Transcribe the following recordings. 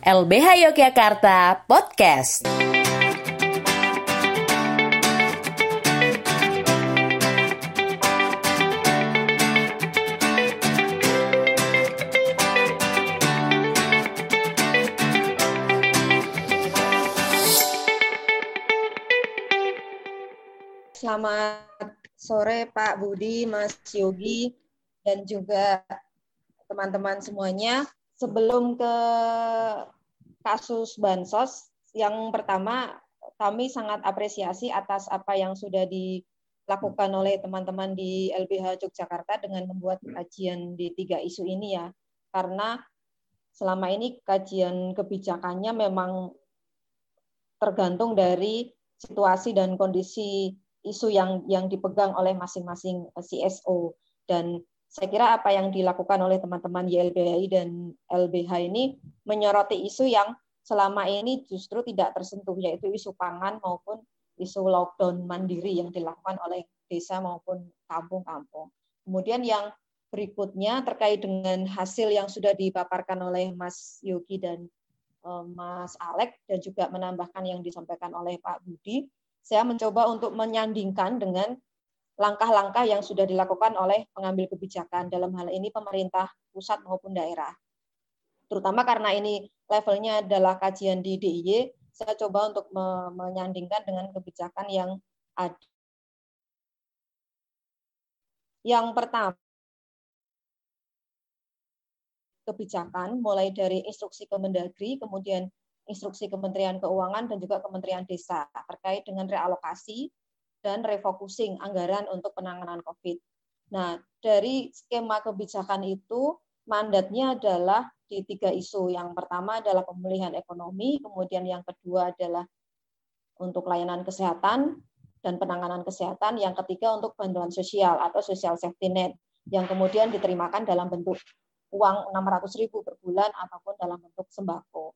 LBH Yogyakarta Podcast. Selamat sore Pak Budi, Mas Yogi, dan juga teman-teman semuanya. Sebelum ke kasus Bansos, yang pertama kami sangat apresiasi atas apa yang sudah dilakukan oleh teman-teman di LBH Yogyakarta dengan membuat kajian di tiga isu ini ya. Karena selama ini kajian kebijakannya memang tergantung dari situasi dan kondisi isu yang yang dipegang oleh masing-masing CSO dan saya kira apa yang dilakukan oleh teman-teman YLBHI dan LBH ini menyoroti isu yang selama ini justru tidak tersentuh yaitu isu pangan maupun isu lockdown mandiri yang dilakukan oleh desa maupun kampung-kampung. Kemudian yang berikutnya terkait dengan hasil yang sudah dipaparkan oleh Mas Yogi dan eh, Mas Alek dan juga menambahkan yang disampaikan oleh Pak Budi saya mencoba untuk menyandingkan dengan langkah-langkah yang sudah dilakukan oleh pengambil kebijakan dalam hal ini pemerintah pusat maupun daerah. Terutama karena ini levelnya adalah kajian di DIY, saya coba untuk menyandingkan dengan kebijakan yang ada. Yang pertama, kebijakan mulai dari instruksi Kemendagri, kemudian instruksi Kementerian Keuangan dan juga Kementerian Desa terkait dengan realokasi dan refocusing anggaran untuk penanganan COVID. Nah, dari skema kebijakan itu mandatnya adalah di tiga isu. Yang pertama adalah pemulihan ekonomi, kemudian yang kedua adalah untuk layanan kesehatan dan penanganan kesehatan, yang ketiga untuk bantuan sosial atau social safety net yang kemudian diterimakan dalam bentuk uang 600 ribu per bulan ataupun dalam bentuk sembako.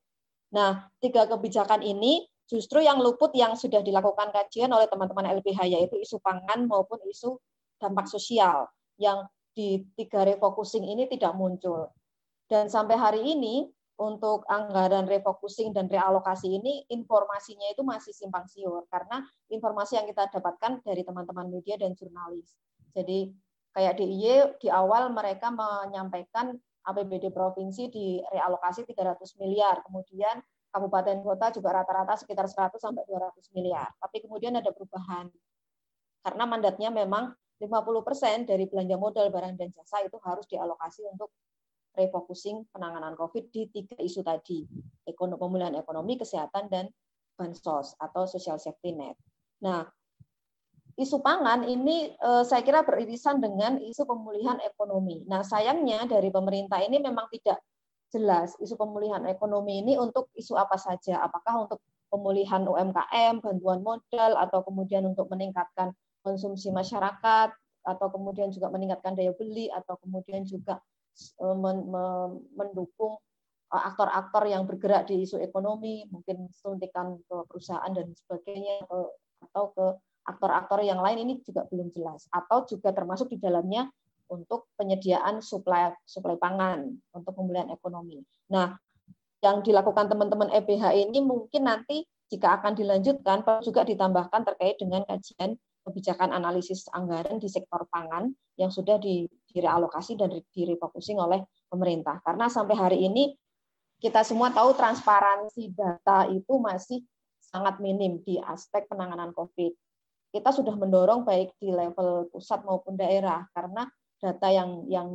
Nah, tiga kebijakan ini justru yang luput yang sudah dilakukan kajian oleh teman-teman LBH yaitu isu pangan maupun isu dampak sosial yang di tiga refocusing ini tidak muncul. Dan sampai hari ini untuk anggaran refocusing dan realokasi ini informasinya itu masih simpang siur karena informasi yang kita dapatkan dari teman-teman media dan jurnalis. Jadi kayak DIY di awal mereka menyampaikan APBD provinsi di realokasi 300 miliar, kemudian kabupaten kota juga rata-rata sekitar 100 sampai 200 miliar. Tapi kemudian ada perubahan. Karena mandatnya memang 50% dari belanja modal barang dan jasa itu harus dialokasi untuk refocusing penanganan COVID di tiga isu tadi, ekonomi, pemulihan ekonomi, kesehatan, dan bansos atau social safety net. Nah, isu pangan ini eh, saya kira beririsan dengan isu pemulihan ekonomi. Nah, sayangnya dari pemerintah ini memang tidak jelas isu pemulihan ekonomi ini untuk isu apa saja. Apakah untuk pemulihan UMKM, bantuan modal, atau kemudian untuk meningkatkan konsumsi masyarakat, atau kemudian juga meningkatkan daya beli, atau kemudian juga eh, mendukung eh, aktor-aktor yang bergerak di isu ekonomi, mungkin suntikan ke perusahaan dan sebagainya, atau ke aktor-aktor yang lain ini juga belum jelas atau juga termasuk di dalamnya untuk penyediaan suplai suplai pangan untuk pemulihan ekonomi. Nah, yang dilakukan teman-teman EBH ini mungkin nanti jika akan dilanjutkan juga ditambahkan terkait dengan kajian kebijakan analisis anggaran di sektor pangan yang sudah di, direalokasi dan direfocusing oleh pemerintah. Karena sampai hari ini kita semua tahu transparansi data itu masih sangat minim di aspek penanganan COVID kita sudah mendorong baik di level pusat maupun daerah karena data yang yang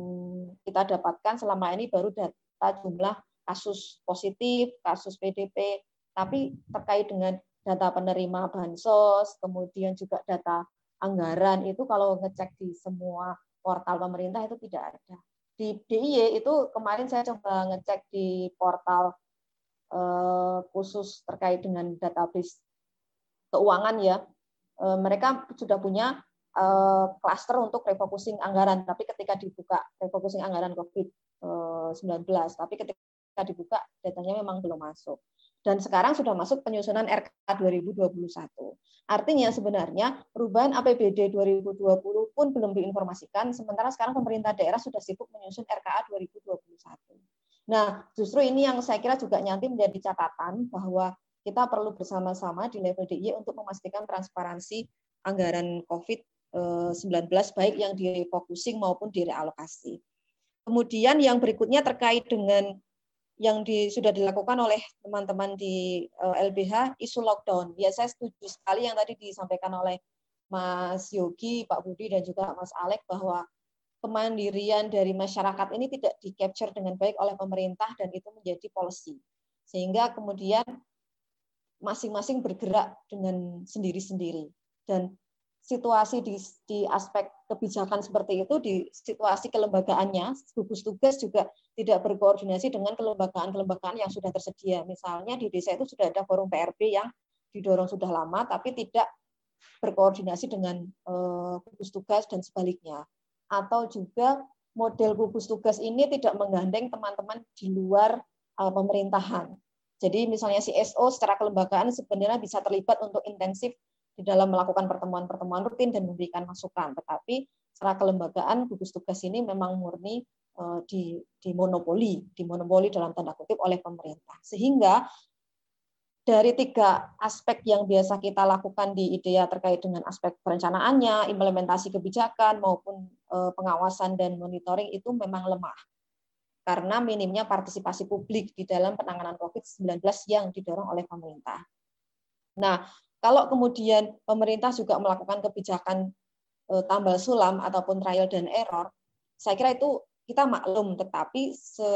kita dapatkan selama ini baru data jumlah kasus positif, kasus PDP, tapi terkait dengan data penerima bansos, kemudian juga data anggaran itu kalau ngecek di semua portal pemerintah itu tidak ada. Di DIY itu kemarin saya coba ngecek di portal eh, khusus terkait dengan database keuangan ya, Eh, mereka sudah punya klaster eh, untuk refocusing anggaran, tapi ketika dibuka refocusing anggaran COVID-19, tapi ketika dibuka datanya memang belum masuk. Dan sekarang sudah masuk penyusunan RK 2021. Artinya sebenarnya perubahan APBD 2020 pun belum diinformasikan, sementara sekarang pemerintah daerah sudah sibuk menyusun RKA 2021. Nah, justru ini yang saya kira juga nanti menjadi catatan bahwa kita perlu bersama-sama di level DIY untuk memastikan transparansi anggaran COVID-19 baik yang direfocusing maupun direalokasi. Kemudian yang berikutnya terkait dengan yang di, sudah dilakukan oleh teman-teman di uh, eh, LBH isu lockdown. Ya saya setuju sekali yang tadi disampaikan oleh Mas Yogi, Pak Budi dan juga Mas Alek bahwa kemandirian dari masyarakat ini tidak di capture dengan baik oleh pemerintah dan itu menjadi policy. Sehingga kemudian masing-masing bergerak dengan sendiri-sendiri dan situasi di, di aspek kebijakan seperti itu di situasi kelembagaannya gugus tugas juga tidak berkoordinasi dengan kelembagaan-kelembagaan yang sudah tersedia. Misalnya di desa itu sudah ada forum PRB yang didorong sudah lama tapi tidak berkoordinasi dengan uh, gugus tugas dan sebaliknya. Atau juga model gugus tugas ini tidak menggandeng teman-teman di luar uh, pemerintahan. Jadi misalnya CSO secara kelembagaan sebenarnya bisa terlibat untuk intensif di dalam melakukan pertemuan-pertemuan rutin dan memberikan masukan. Tetapi secara kelembagaan gugus tugas ini memang murni eh, di, di monopoli, di monopoli dalam tanda kutip oleh pemerintah. Sehingga dari tiga aspek yang biasa kita lakukan di IDEA terkait dengan aspek perencanaannya, implementasi kebijakan maupun eh, pengawasan dan monitoring itu memang lemah karena minimnya partisipasi publik di dalam penanganan COVID-19 yang didorong oleh pemerintah. Nah, kalau kemudian pemerintah juga melakukan kebijakan eh, tambal sulam ataupun trial dan error, saya kira itu kita maklum, tetapi se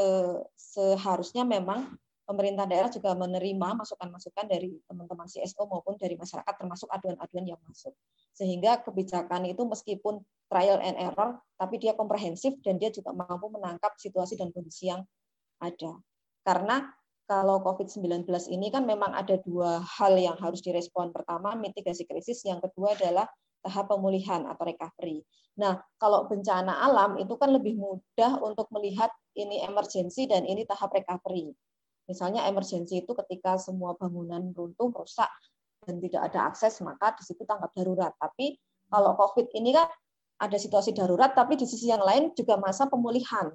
seharusnya memang pemerintah daerah juga menerima masukan-masukan dari teman-teman CSO maupun dari masyarakat termasuk aduan-aduan yang masuk. Sehingga kebijakan itu meskipun trial and error, tapi dia komprehensif dan dia juga mampu menangkap situasi dan kondisi yang ada. Karena kalau COVID-19 ini kan memang ada dua hal yang harus direspon. Pertama, mitigasi krisis. Yang kedua adalah tahap pemulihan atau recovery. Nah, kalau bencana alam itu kan lebih mudah untuk melihat ini emergency dan ini tahap recovery. Misalnya emergency itu ketika semua bangunan runtuh, rusak, dan tidak ada akses, maka di situ tanggap darurat. Tapi kalau COVID ini kan ada situasi darurat, tapi di sisi yang lain juga masa pemulihan.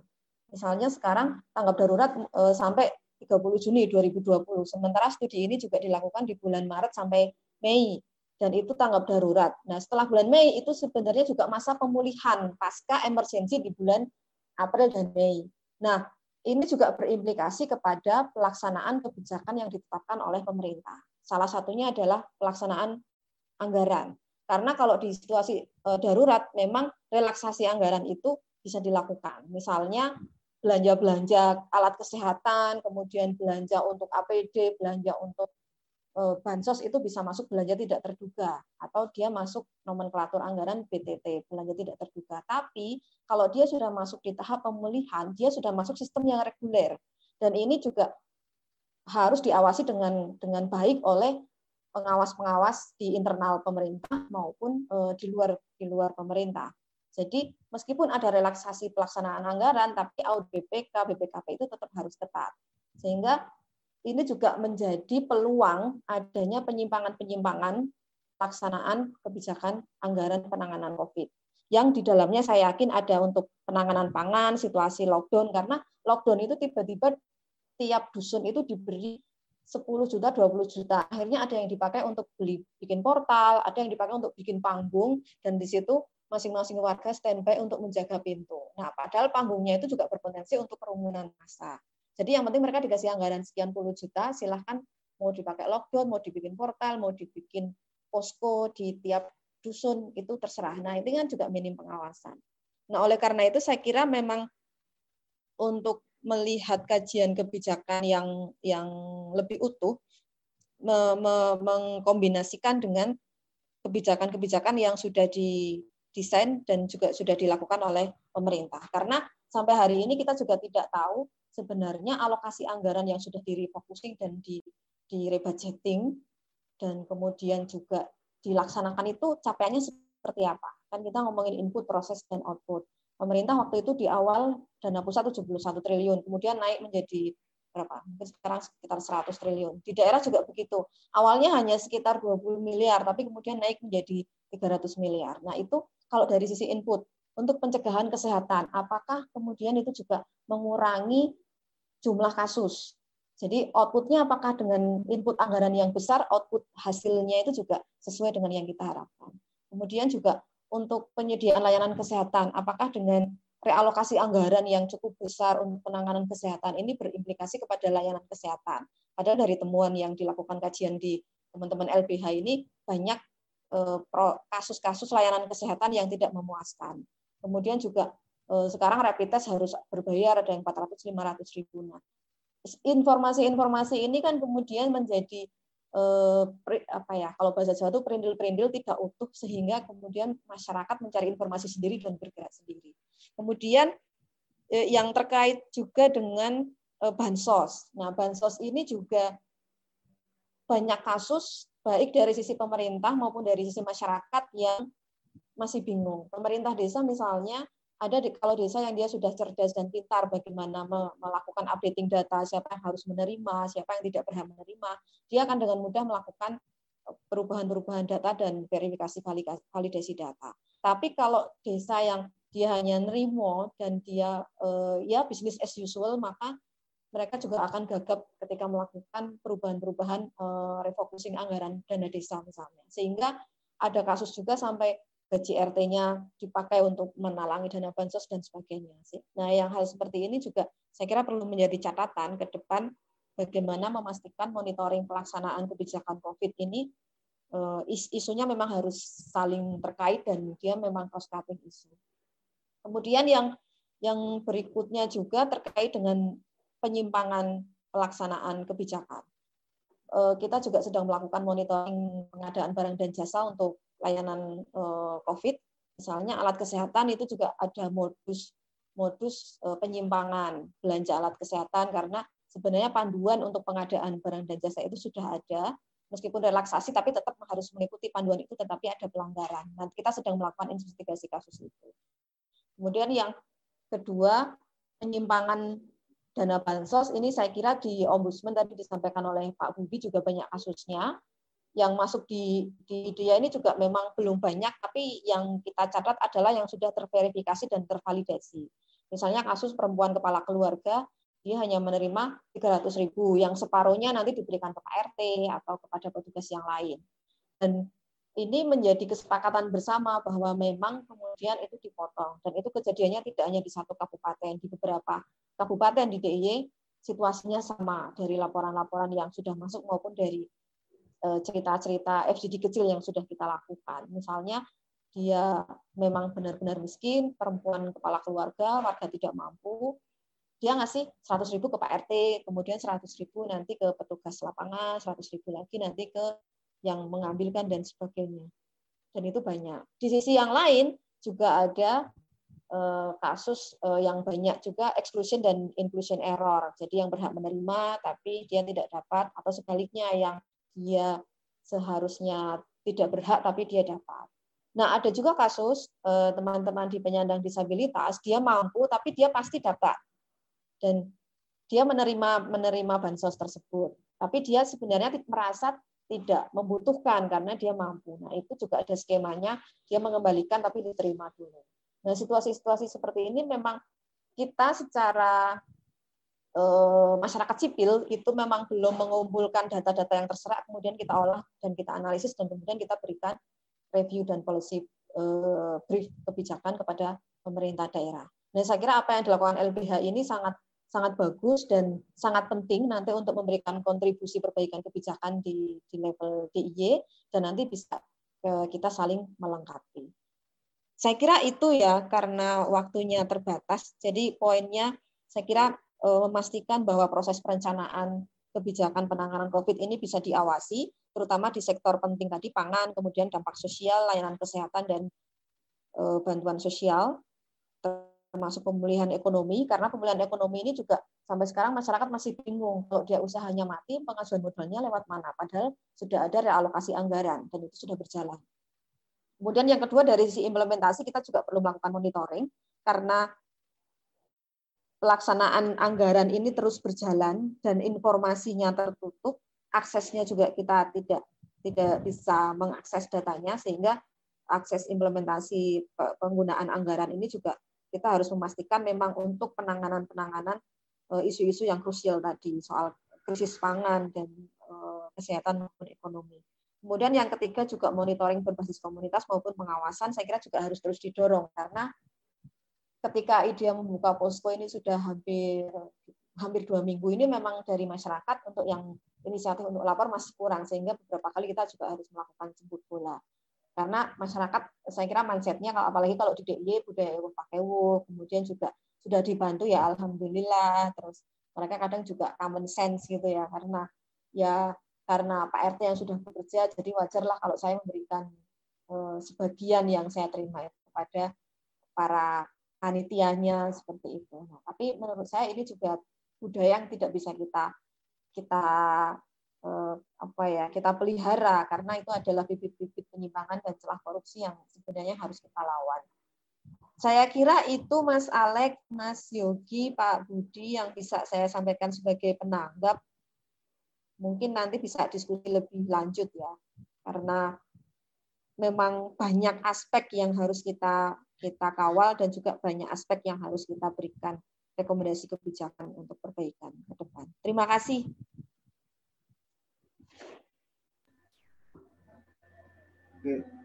Misalnya sekarang tanggap darurat eh, sampai 30 Juni 2020. Sementara studi ini juga dilakukan di bulan Maret sampai Mei dan itu tanggap darurat. Nah, setelah bulan Mei itu sebenarnya juga masa pemulihan pasca emergensi di bulan April dan Mei. Nah, ini juga berimplikasi kepada pelaksanaan kebijakan yang ditetapkan oleh pemerintah. Salah satunya adalah pelaksanaan anggaran. Karena kalau di situasi eh, darurat memang relaksasi anggaran itu bisa dilakukan. Misalnya belanja-belanja alat kesehatan, kemudian belanja untuk APD, belanja untuk eh, bansos itu bisa masuk belanja tidak terduga atau dia masuk nomenklatur anggaran BTT belanja tidak terduga. Tapi kalau dia sudah masuk di tahap pemulihan, dia sudah masuk sistem yang reguler dan ini juga harus diawasi dengan dengan baik oleh pengawas-pengawas di internal pemerintah maupun eh, di luar di luar pemerintah. Jadi meskipun ada relaksasi pelaksanaan anggaran, tapi audit BPK, BPKP itu tetap harus ketat. Sehingga ini juga menjadi peluang adanya penyimpangan-penyimpangan pelaksanaan kebijakan anggaran penanganan COVID. Yang di dalamnya saya yakin ada untuk penanganan pangan, situasi lockdown, karena lockdown itu tiba-tiba tiap dusun itu diberi 10 juta, 20 juta. Akhirnya ada yang dipakai untuk beli bikin portal, ada yang dipakai untuk bikin panggung, dan di situ masing-masing warga standby untuk menjaga pintu. Nah, padahal panggungnya itu juga berpotensi untuk kerumunan massa. Jadi yang penting mereka dikasih anggaran sekian puluh juta, silahkan mau dipakai lockdown, mau dibikin portal, mau dibikin posko di tiap dusun, itu terserah. Nah, itu kan juga minim pengawasan. Nah, oleh karena itu saya kira memang untuk melihat kajian kebijakan yang yang lebih utuh, me, me, mengkombinasikan dengan kebijakan-kebijakan yang sudah di, desain dan juga sudah dilakukan oleh pemerintah. Karena sampai hari ini kita juga tidak tahu sebenarnya alokasi anggaran yang sudah direfocusing dan di, di dan kemudian juga dilaksanakan itu capaiannya seperti apa. Kan kita ngomongin input, proses, dan output. Pemerintah waktu itu di awal dana pusat 71 triliun, kemudian naik menjadi berapa? Mungkin sekarang sekitar 100 triliun. Di daerah juga begitu. Awalnya hanya sekitar 20 miliar, tapi kemudian naik menjadi 300 miliar. Nah, itu kalau dari sisi input untuk pencegahan kesehatan, apakah kemudian itu juga mengurangi jumlah kasus. Jadi outputnya apakah dengan input anggaran yang besar, output hasilnya itu juga sesuai dengan yang kita harapkan. Kemudian juga untuk penyediaan layanan kesehatan, apakah dengan realokasi anggaran yang cukup besar untuk penanganan kesehatan ini berimplikasi kepada layanan kesehatan. Padahal dari temuan yang dilakukan kajian di teman-teman LBH ini banyak kasus-kasus layanan kesehatan yang tidak memuaskan. Kemudian juga eh, sekarang rapid test harus berbayar ada yang 400 500 ribu. Nah, informasi-informasi ini kan kemudian menjadi eh, apa ya kalau bahasa Jawa itu perindil-perindil tidak utuh sehingga kemudian masyarakat mencari informasi sendiri dan bergerak sendiri. Kemudian eh, yang terkait juga dengan eh, bansos. Nah, bansos ini juga banyak kasus baik dari sisi pemerintah maupun dari sisi masyarakat yang masih bingung. Pemerintah desa misalnya ada di, kalau desa yang dia sudah cerdas dan pintar bagaimana melakukan updating data, siapa yang harus menerima, siapa yang tidak berhak menerima, dia akan dengan mudah melakukan eh, perubahan-perubahan data dan verifikasi validasi data. Tapi kalau desa yang dia hanya nerimo dan dia eh, ya bisnis as usual, maka mereka juga akan gagap ketika melakukan perubahan-perubahan eh, refocusing anggaran dana desa misalnya. Sehingga ada kasus juga sampai gaji RT-nya dipakai untuk menalangi dana bansos dan sebagainya. Nah, yang hal seperti ini juga saya kira perlu menjadi catatan ke depan bagaimana memastikan monitoring pelaksanaan kebijakan COVID ini eh, isunya memang harus saling terkait dan dia memang cross cutting isu. Kemudian yang yang berikutnya juga terkait dengan penyimpangan pelaksanaan kebijakan. Eh, kita juga sedang melakukan monitoring pengadaan barang dan jasa untuk layanan eh, COVID, misalnya alat kesehatan itu juga ada modus modus eh, penyimpangan belanja alat kesehatan karena sebenarnya panduan untuk pengadaan barang dan jasa itu sudah ada meskipun relaksasi tapi tetap harus mengikuti panduan itu tetapi ada pelanggaran. Nanti kita sedang melakukan investigasi kasus itu. Kemudian yang kedua penyimpangan dana bansos ini saya kira di ombudsman tadi disampaikan oleh Pak Budi juga banyak kasusnya yang masuk di di dia ini juga memang belum banyak, tapi yang kita catat adalah yang sudah terverifikasi dan tervalidasi. Misalnya kasus perempuan kepala keluarga, dia hanya menerima 300 ribu, yang separuhnya nanti diberikan ke RT atau kepada petugas yang lain. Dan ini menjadi kesepakatan bersama bahwa memang kemudian itu dipotong. Dan itu kejadiannya tidak hanya di satu kabupaten, di beberapa kabupaten di DIY situasinya sama dari laporan-laporan yang sudah masuk maupun dari Eh, cerita-cerita FGD kecil yang sudah kita lakukan. Misalnya dia memang benar-benar miskin, perempuan kepala keluarga, warga tidak mampu, dia ngasih 100 ribu ke Pak RT, kemudian 100 ribu nanti ke petugas lapangan, 100 ribu lagi nanti ke yang mengambilkan dan sebagainya. Dan itu banyak. Di sisi yang lain juga ada kasus eh, yang banyak juga exclusion dan inclusion error. Jadi yang berhak menerima tapi dia tidak dapat atau sebaliknya yang dia seharusnya tidak berhak tapi dia dapat. Nah, ada juga kasus eh, teman-teman di penyandang disabilitas, dia mampu tapi dia pasti dapat. Dan dia menerima menerima bansos tersebut. Tapi dia sebenarnya merasa tidak membutuhkan karena dia mampu. Nah, itu juga ada skemanya, dia mengembalikan tapi diterima dulu. Nah, situasi-situasi seperti ini memang kita secara Eh, masyarakat sipil itu memang belum mengumpulkan data-data yang terserah, kemudian kita olah dan kita analisis dan kemudian kita berikan review dan policy eh, brief kebijakan kepada pemerintah daerah. Nah, saya kira apa yang dilakukan LBH ini sangat sangat bagus dan sangat penting nanti untuk memberikan kontribusi perbaikan kebijakan di, di level DIY dan nanti bisa eh, kita saling melengkapi. Saya kira itu ya karena waktunya terbatas. Jadi poinnya saya kira Eh, memastikan bahwa proses perencanaan kebijakan penanganan COVID ini bisa diawasi, terutama di sektor penting tadi pangan, kemudian dampak sosial, layanan kesehatan dan eh, bantuan sosial, termasuk pemulihan ekonomi, karena pemulihan ekonomi ini juga sampai sekarang masyarakat masih bingung kalau dia usahanya mati, pengajuan modalnya lewat mana, padahal sudah ada realokasi anggaran dan itu sudah berjalan. Kemudian yang kedua dari sisi implementasi kita juga perlu melakukan monitoring karena pelaksanaan anggaran ini terus berjalan dan informasinya tertutup, aksesnya juga kita tidak tidak bisa mengakses datanya sehingga akses implementasi penggunaan anggaran ini juga kita harus memastikan memang untuk penanganan-penanganan isu-isu yang krusial tadi soal krisis pangan dan kesehatan maupun ekonomi. Kemudian yang ketiga juga monitoring berbasis komunitas maupun pengawasan saya kira juga harus terus didorong karena ketika ide membuka posko ini sudah hampir hampir dua minggu ini memang dari masyarakat untuk yang inisiatif untuk lapor masih kurang sehingga beberapa kali kita juga harus melakukan jemput bola. Karena masyarakat saya kira mindsetnya kalau apalagi kalau di DIY budaya pakai kemudian juga sudah dibantu ya alhamdulillah terus mereka kadang juga common sense gitu ya karena ya karena Pak RT yang sudah bekerja, jadi wajarlah kalau saya memberikan eh, sebagian yang saya terima kepada para panitianya seperti itu. Nah, tapi menurut saya ini juga budaya yang tidak bisa kita kita eh, apa ya kita pelihara karena itu adalah bibit-bibit penyimpangan dan celah korupsi yang sebenarnya harus kita lawan. Saya kira itu Mas Alek, Mas Yogi, Pak Budi yang bisa saya sampaikan sebagai penanggap mungkin nanti bisa diskusi lebih lanjut ya karena memang banyak aspek yang harus kita kita kawal dan juga banyak aspek yang harus kita berikan rekomendasi kebijakan untuk perbaikan ke depan. Terima kasih.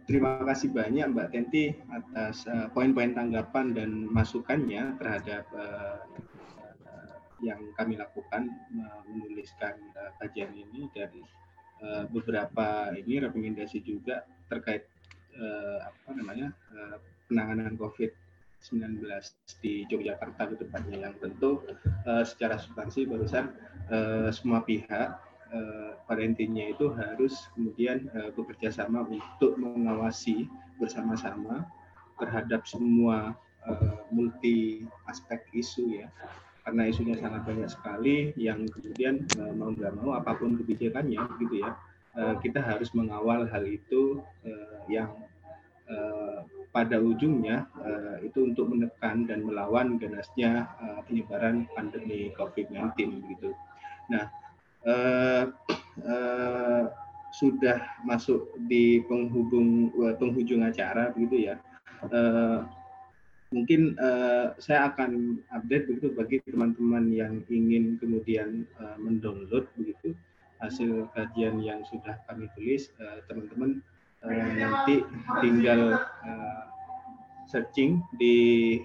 Terima kasih banyak Mbak Tenti atas eh, poin-poin tanggapan dan masukannya terhadap uh, yang kami lakukan menuliskan uh, kajian ini dari uh, beberapa ini rekomendasi juga terkait uh, apa namanya penanganan COVID-19 di Yogyakarta ke depannya yang tentu secara substansi barusan semua pihak pada itu harus kemudian bekerja sama untuk mengawasi bersama-sama terhadap semua multi aspek isu ya karena isunya sangat banyak sekali yang kemudian uh, mau nggak mau apa pun kebijakannya gitu ya uh, kita harus mengawal hal itu uh, yang pada ujungnya itu untuk menekan dan melawan ganasnya penyebaran pandemi COVID-19 gitu. Nah sudah masuk di penghubung penghujung acara begitu ya. Mungkin uh, saya akan update begitu bagi teman-teman yang ingin kemudian uh, mendownload begitu hasil kajian yang sudah kami tulis uh, teman-teman uh, nanti tinggal uh, searching di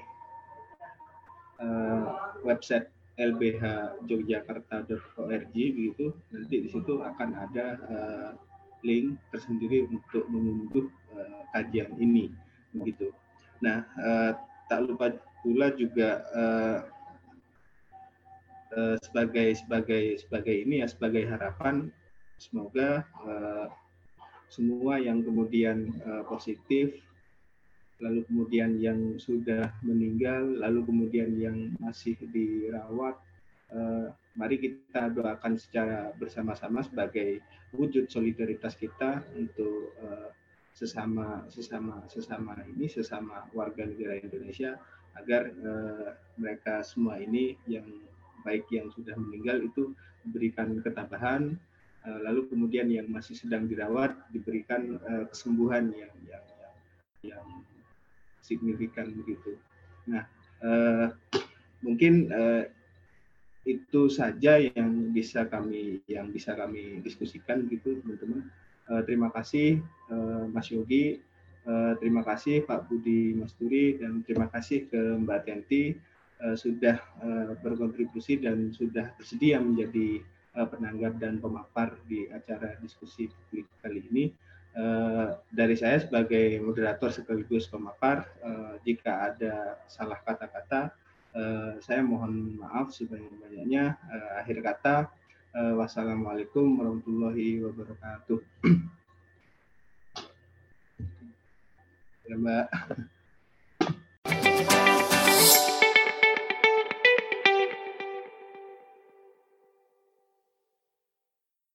uh, website lbhjogjakarta.org begitu nanti di situ akan ada uh, link tersendiri untuk mengunduh uh, kajian ini begitu. Nah, uh, tak lupa pula juga uh, uh, sebagai sebagai sebagai ini ya sebagai harapan semoga uh, semua yang kemudian uh, positif lalu kemudian yang sudah meninggal lalu kemudian yang masih dirawat uh, mari kita doakan secara bersama-sama sebagai wujud solidaritas kita untuk uh, sesama sesama sesama ini sesama warga negara Indonesia agar uh, mereka semua ini yang baik yang sudah meninggal itu diberikan ketabahan uh, lalu kemudian yang masih sedang dirawat diberikan uh, kesembuhan yang yang yang, signifikan begitu. Nah, uh, mungkin uh, itu saja yang bisa kami yang bisa kami diskusikan gitu teman-teman. Uh, terima kasih uh, Mas Yogi, uh, terima kasih Pak Budi Masturi, dan terima kasih ke Mbak Tenti sudah berkontribusi dan sudah bersedia menjadi penanggap dan pemapar di acara diskusi publik kali ini. Dari saya sebagai moderator sekaligus pemapar, uh, jika ada salah kata-kata, saya mohon maaf sebanyak-banyaknya. Akhir kata, Uh, wassalamualaikum warahmatullahi wabarakatuh. ya Mbak.